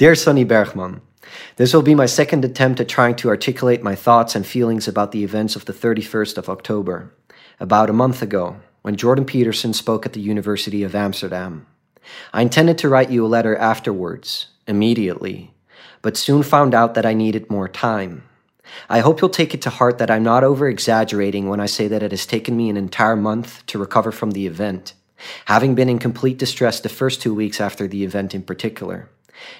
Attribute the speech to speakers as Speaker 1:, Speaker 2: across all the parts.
Speaker 1: Dear Sunny Bergman, this will be my second attempt at trying to articulate my thoughts and feelings about the events of the 31st of October, about a month ago, when Jordan Peterson spoke at the University of Amsterdam. I intended to write you a letter afterwards, immediately, but soon found out that I needed more time. I hope you'll take it to heart that I'm not over exaggerating when I say that it has taken me an entire month to recover from the event, having been in complete distress the first two weeks after the event in particular.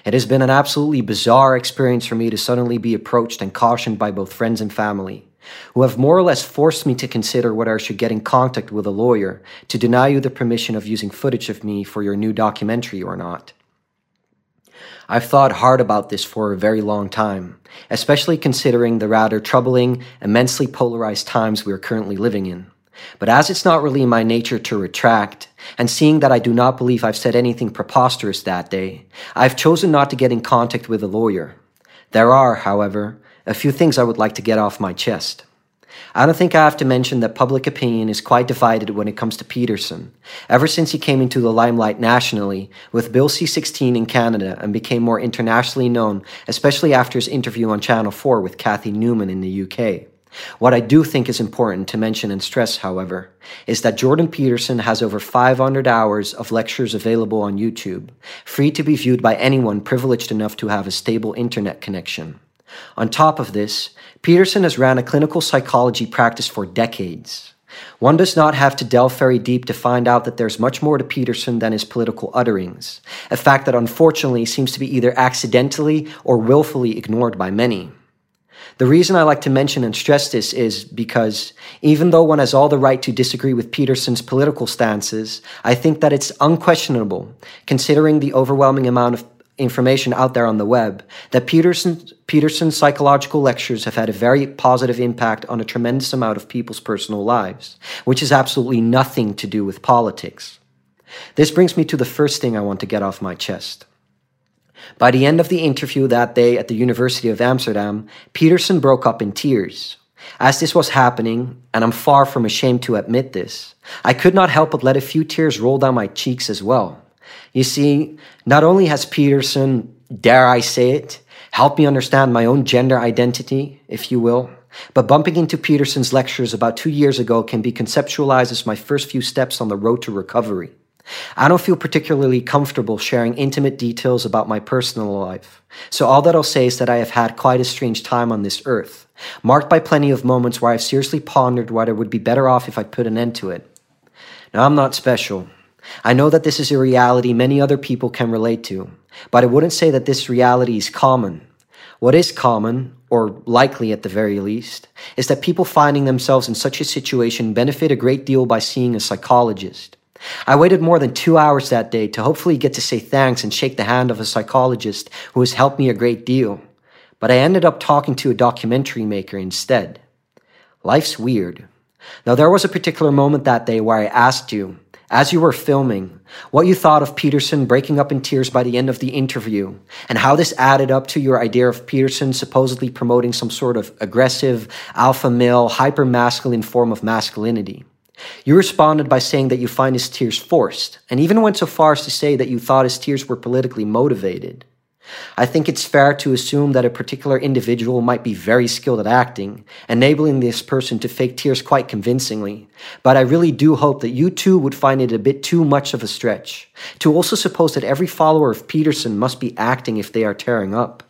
Speaker 1: It has been an absolutely bizarre experience for me to suddenly be approached and cautioned by both friends and family, who have more or less forced me to consider whether I should get in contact with a lawyer to deny you the permission of using footage of me for your new documentary or not. I've thought hard about this for a very long time, especially considering the rather troubling, immensely polarized times we are currently living in. But as it's not really my nature to retract, and seeing that I do not believe I've said anything preposterous that day, I've chosen not to get in contact with a lawyer. There are, however, a few things I would like to get off my chest. I don't think I have to mention that public opinion is quite divided when it comes to Peterson, ever since he came into the limelight nationally with Bill C 16 in Canada and became more internationally known, especially after his interview on Channel 4 with Cathy Newman in the UK. What I do think is important to mention and stress, however, is that Jordan Peterson has over 500 hours of lectures available on YouTube, free to be viewed by anyone privileged enough to have a stable internet connection. On top of this, Peterson has ran a clinical psychology practice for decades. One does not have to delve very deep to find out that there's much more to Peterson than his political utterings, a fact that unfortunately seems to be either accidentally or willfully ignored by many. The reason I like to mention and stress this is because even though one has all the right to disagree with Peterson's political stances, I think that it's unquestionable, considering the overwhelming amount of information out there on the web, that Peterson, Peterson's psychological lectures have had a very positive impact on a tremendous amount of people's personal lives, which has absolutely nothing to do with politics. This brings me to the first thing I want to get off my chest. By the end of the interview that day at the University of Amsterdam, Peterson broke up in tears. As this was happening, and I'm far from ashamed to admit this, I could not help but let a few tears roll down my cheeks as well. You see, not only has Peterson, dare I say it, helped me understand my own gender identity, if you will, but bumping into Peterson's lectures about two years ago can be conceptualized as my first few steps on the road to recovery. I don't feel particularly comfortable sharing intimate details about my personal life, so all that I'll say is that I have had quite a strange time on this earth, marked by plenty of moments where I've seriously pondered whether it would be better off if I put an end to it. Now, I'm not special. I know that this is a reality many other people can relate to, but I wouldn't say that this reality is common. What is common, or likely at the very least, is that people finding themselves in such a situation benefit a great deal by seeing a psychologist. I waited more than two hours that day to hopefully get to say thanks and shake the hand of a psychologist who has helped me a great deal, but I ended up talking to a documentary maker instead. Life's weird. Now, there was a particular moment that day where I asked you, as you were filming, what you thought of Peterson breaking up in tears by the end of the interview, and how this added up to your idea of Peterson supposedly promoting some sort of aggressive, alpha male, hyper masculine form of masculinity. You responded by saying that you find his tears forced, and even went so far as to say that you thought his tears were politically motivated. I think it's fair to assume that a particular individual might be very skilled at acting, enabling this person to fake tears quite convincingly. But I really do hope that you too would find it a bit too much of a stretch to also suppose that every follower of Peterson must be acting if they are tearing up,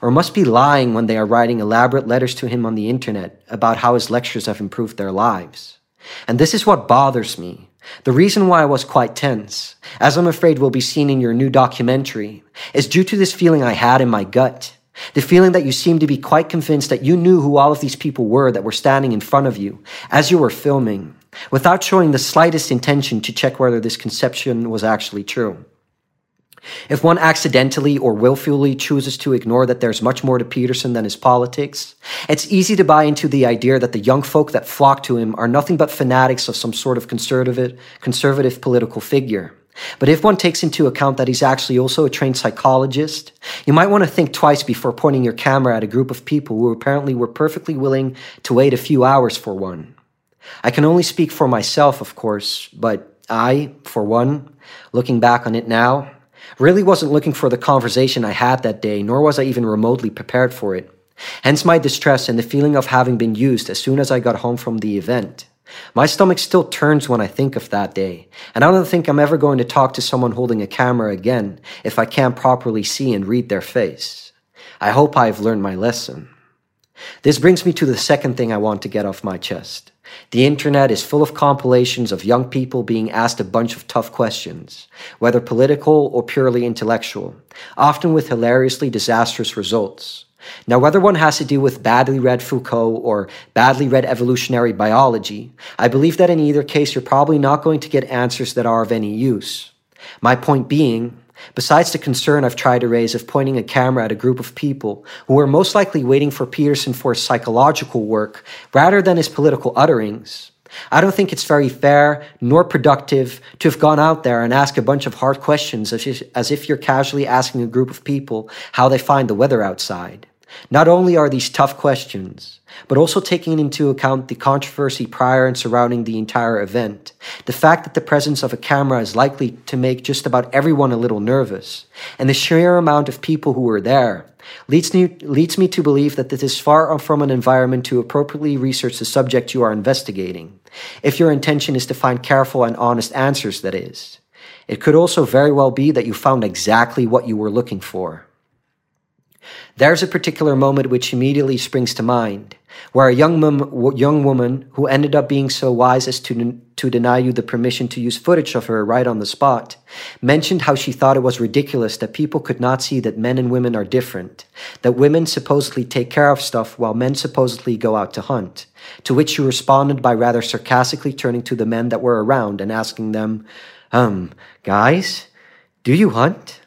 Speaker 1: or must be lying when they are writing elaborate letters to him on the internet about how his lectures have improved their lives. And this is what bothers me. The reason why I was quite tense, as I'm afraid will be seen in your new documentary, is due to this feeling I had in my gut. The feeling that you seemed to be quite convinced that you knew who all of these people were that were standing in front of you as you were filming, without showing the slightest intention to check whether this conception was actually true. If one accidentally or willfully chooses to ignore that there's much more to Peterson than his politics, it's easy to buy into the idea that the young folk that flock to him are nothing but fanatics of some sort of conservative, conservative political figure. But if one takes into account that he's actually also a trained psychologist, you might want to think twice before pointing your camera at a group of people who apparently were perfectly willing to wait a few hours for one. I can only speak for myself, of course, but I, for one, looking back on it now, Really wasn't looking for the conversation I had that day, nor was I even remotely prepared for it. Hence my distress and the feeling of having been used as soon as I got home from the event. My stomach still turns when I think of that day, and I don't think I'm ever going to talk to someone holding a camera again if I can't properly see and read their face. I hope I've learned my lesson. This brings me to the second thing I want to get off my chest. The internet is full of compilations of young people being asked a bunch of tough questions, whether political or purely intellectual, often with hilariously disastrous results. Now, whether one has to do with badly read Foucault or badly read evolutionary biology, I believe that in either case you're probably not going to get answers that are of any use. My point being, besides the concern I've tried to raise of pointing a camera at a group of people who are most likely waiting for Peterson for his psychological work rather than his political utterings, I don't think it's very fair nor productive to have gone out there and ask a bunch of hard questions as if you're casually asking a group of people how they find the weather outside. Not only are these tough questions, but also taking into account the controversy prior and surrounding the entire event, the fact that the presence of a camera is likely to make just about everyone a little nervous, and the sheer amount of people who were there, leads me, leads me to believe that this is far from an environment to appropriately research the subject you are investigating, if your intention is to find careful and honest answers, that is. It could also very well be that you found exactly what you were looking for. There's a particular moment which immediately springs to mind, where a young, mom, young woman who ended up being so wise as to, to deny you the permission to use footage of her right on the spot mentioned how she thought it was ridiculous that people could not see that men and women are different, that women supposedly take care of stuff while men supposedly go out to hunt. To which you responded by rather sarcastically turning to the men that were around and asking them, Um, guys, do you hunt?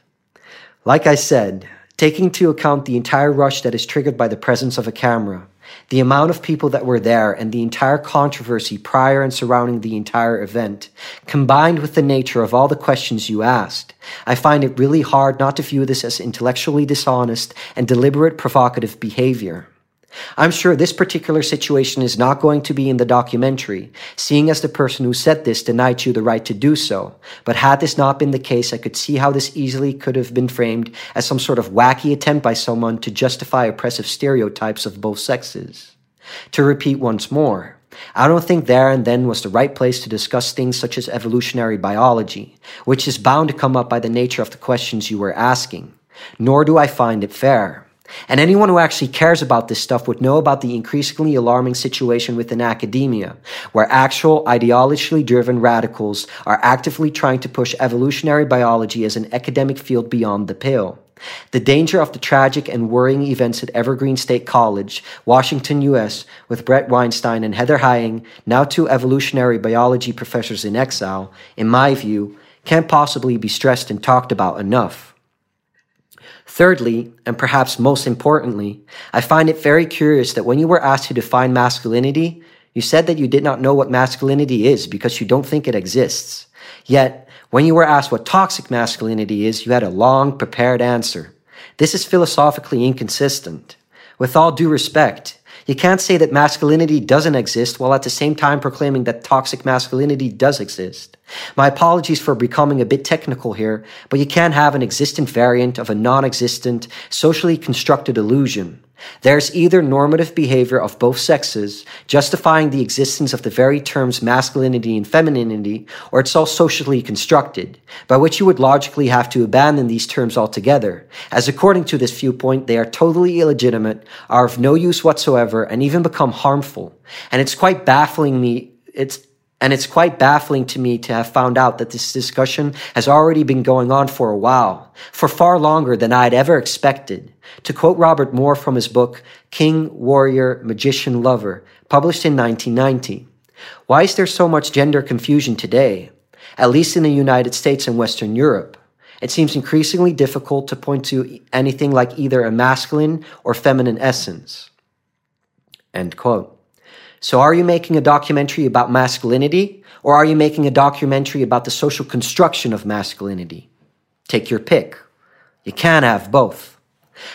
Speaker 1: Like I said, Taking into account the entire rush that is triggered by the presence of a camera, the amount of people that were there, and the entire controversy prior and surrounding the entire event, combined with the nature of all the questions you asked, I find it really hard not to view this as intellectually dishonest and deliberate provocative behavior. I'm sure this particular situation is not going to be in the documentary, seeing as the person who said this denied you the right to do so. But had this not been the case, I could see how this easily could have been framed as some sort of wacky attempt by someone to justify oppressive stereotypes of both sexes. To repeat once more, I don't think there and then was the right place to discuss things such as evolutionary biology, which is bound to come up by the nature of the questions you were asking. Nor do I find it fair. And anyone who actually cares about this stuff would know about the increasingly alarming situation within academia, where actual ideologically driven radicals are actively trying to push evolutionary biology as an academic field beyond the pale. The danger of the tragic and worrying events at Evergreen State College, Washington, U.S., with Bret Weinstein and Heather Heying, now two evolutionary biology professors in exile, in my view, can't possibly be stressed and talked about enough. Thirdly, and perhaps most importantly, I find it very curious that when you were asked to define masculinity, you said that you did not know what masculinity is because you don't think it exists. Yet, when you were asked what toxic masculinity is, you had a long, prepared answer. This is philosophically inconsistent. With all due respect, you can't say that masculinity doesn't exist while at the same time proclaiming that toxic masculinity does exist. My apologies for becoming a bit technical here, but you can't have an existent variant of a non existent, socially constructed illusion. There's either normative behavior of both sexes, justifying the existence of the very terms masculinity and femininity, or it's all socially constructed, by which you would logically have to abandon these terms altogether, as according to this viewpoint, they are totally illegitimate, are of no use whatsoever, and even become harmful. And it's quite baffling me, it's and it's quite baffling to me to have found out that this discussion has already been going on for a while, for far longer than I had ever expected. To quote Robert Moore from his book, King, Warrior, Magician, Lover, published in 1990. Why is there so much gender confusion today? At least in the United States and Western Europe. It seems increasingly difficult to point to anything like either a masculine or feminine essence. End quote. So, are you making a documentary about masculinity, or are you making a documentary about the social construction of masculinity? Take your pick. You can't have both.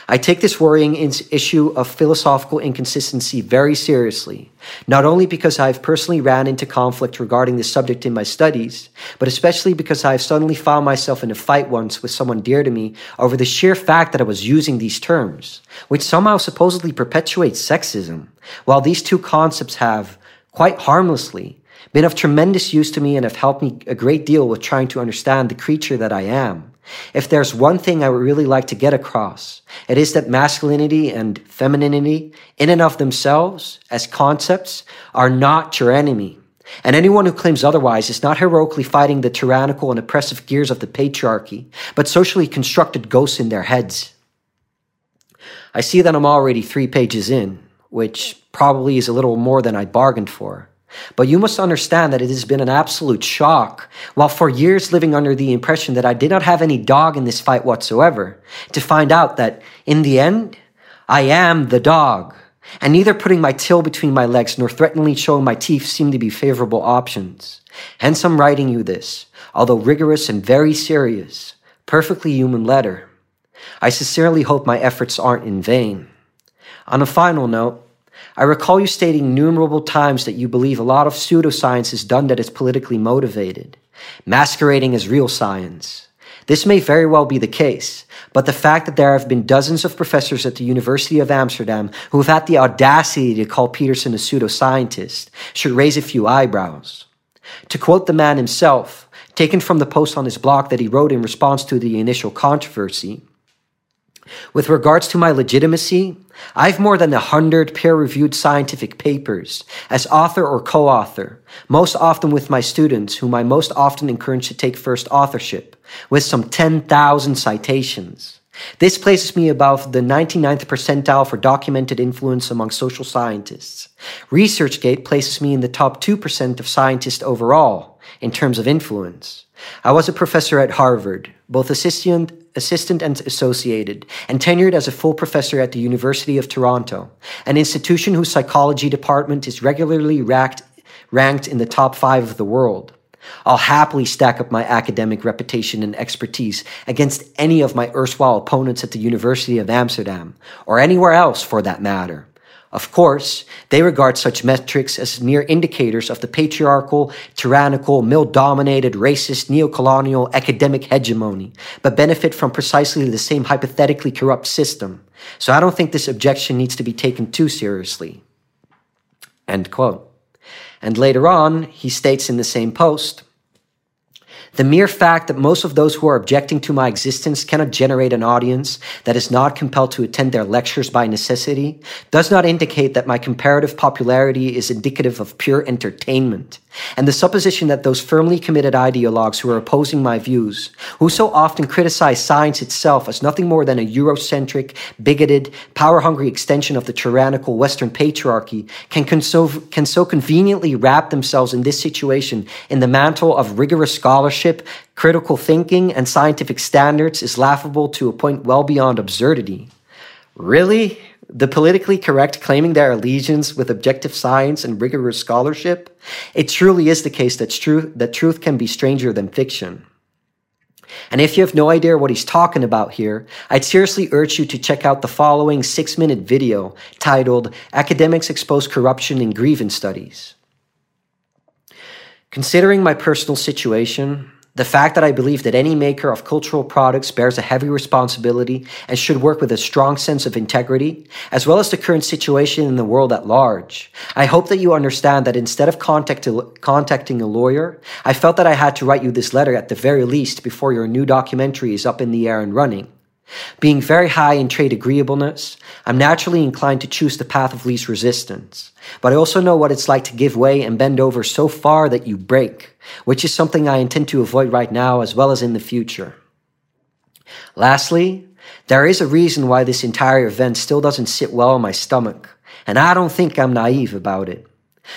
Speaker 1: I take this worrying issue of philosophical inconsistency very seriously, not only because I've personally ran into conflict regarding this subject in my studies, but especially because I've suddenly found myself in a fight once with someone dear to me over the sheer fact that I was using these terms, which somehow supposedly perpetuates sexism, while these two concepts have, quite harmlessly, been of tremendous use to me and have helped me a great deal with trying to understand the creature that I am. If there's one thing I would really like to get across, it is that masculinity and femininity, in and of themselves, as concepts, are not your enemy. And anyone who claims otherwise is not heroically fighting the tyrannical and oppressive gears of the patriarchy, but socially constructed ghosts in their heads. I see that I'm already three pages in, which probably is a little more than I bargained for. But you must understand that it has been an absolute shock, while for years living under the impression that I did not have any dog in this fight whatsoever, to find out that, in the end, I am the dog. And neither putting my tail between my legs nor threateningly showing my teeth seem to be favorable options. Hence I'm writing you this, although rigorous and very serious, perfectly human letter. I sincerely hope my efforts aren't in vain. On a final note, I recall you stating innumerable times that you believe a lot of pseudoscience is done that is politically motivated, masquerading as real science. This may very well be the case, but the fact that there have been dozens of professors at the University of Amsterdam who have had the audacity to call Peterson a pseudoscientist should raise a few eyebrows. To quote the man himself, taken from the post on his blog that he wrote in response to the initial controversy, with regards to my legitimacy, I've more than a hundred peer reviewed scientific papers as author or co author, most often with my students, whom I most often encourage to take first authorship, with some 10,000 citations. This places me above the 99th percentile for documented influence among social scientists. ResearchGate places me in the top 2% of scientists overall in terms of influence. I was a professor at Harvard, both assistant, assistant and associated, and tenured as a full professor at the University of Toronto, an institution whose psychology department is regularly ranked, ranked in the top five of the world. I'll happily stack up my academic reputation and expertise against any of my erstwhile opponents at the University of Amsterdam, or anywhere else for that matter. Of course, they regard such metrics as mere indicators of the patriarchal, tyrannical, male dominated, racist, neocolonial academic hegemony, but benefit from precisely the same hypothetically corrupt system. So I don't think this objection needs to be taken too seriously. End quote. And later on, he states in the same post, the mere fact that most of those who are objecting to my existence cannot generate an audience that is not compelled to attend their lectures by necessity does not indicate that my comparative popularity is indicative of pure entertainment. And the supposition that those firmly committed ideologues who are opposing my views, who so often criticize science itself as nothing more than a Eurocentric, bigoted, power hungry extension of the tyrannical Western patriarchy, can, can so conveniently wrap themselves in this situation in the mantle of rigorous scholarship, critical thinking, and scientific standards is laughable to a point well beyond absurdity. Really? The politically correct claiming their allegiance with objective science and rigorous scholarship, it truly is the case that truth, that truth can be stranger than fiction. And if you have no idea what he's talking about here, I'd seriously urge you to check out the following six minute video titled Academics Expose Corruption in Grievance Studies. Considering my personal situation, the fact that I believe that any maker of cultural products bears a heavy responsibility and should work with a strong sense of integrity, as well as the current situation in the world at large. I hope that you understand that instead of contact contacting a lawyer, I felt that I had to write you this letter at the very least before your new documentary is up in the air and running. Being very high in trait agreeableness, I'm naturally inclined to choose the path of least resistance. But I also know what it's like to give way and bend over so far that you break, which is something I intend to avoid right now as well as in the future. Lastly, there is a reason why this entire event still doesn't sit well in my stomach, and I don't think I'm naive about it.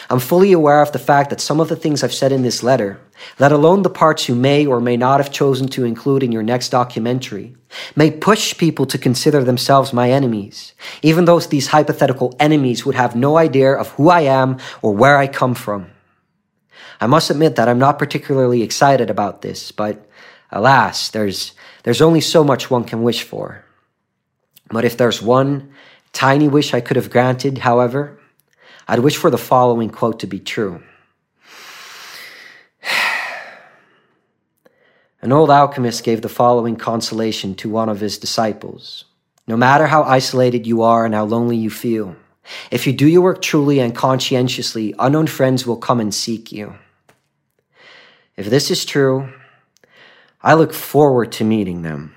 Speaker 1: I'm fully aware of the fact that some of the things I've said in this letter, let alone the parts you may or may not have chosen to include in your next documentary, may push people to consider themselves my enemies, even though these hypothetical enemies would have no idea of who I am or where I come from. I must admit that I'm not particularly excited about this, but alas, there's, there's only so much one can wish for. But if there's one tiny wish I could have granted, however, I'd wish for the following quote to be true. An old alchemist gave the following consolation to one of his disciples No matter how isolated you are and how lonely you feel, if you do your work truly and conscientiously, unknown friends will come and seek you. If this is true, I look forward to meeting them.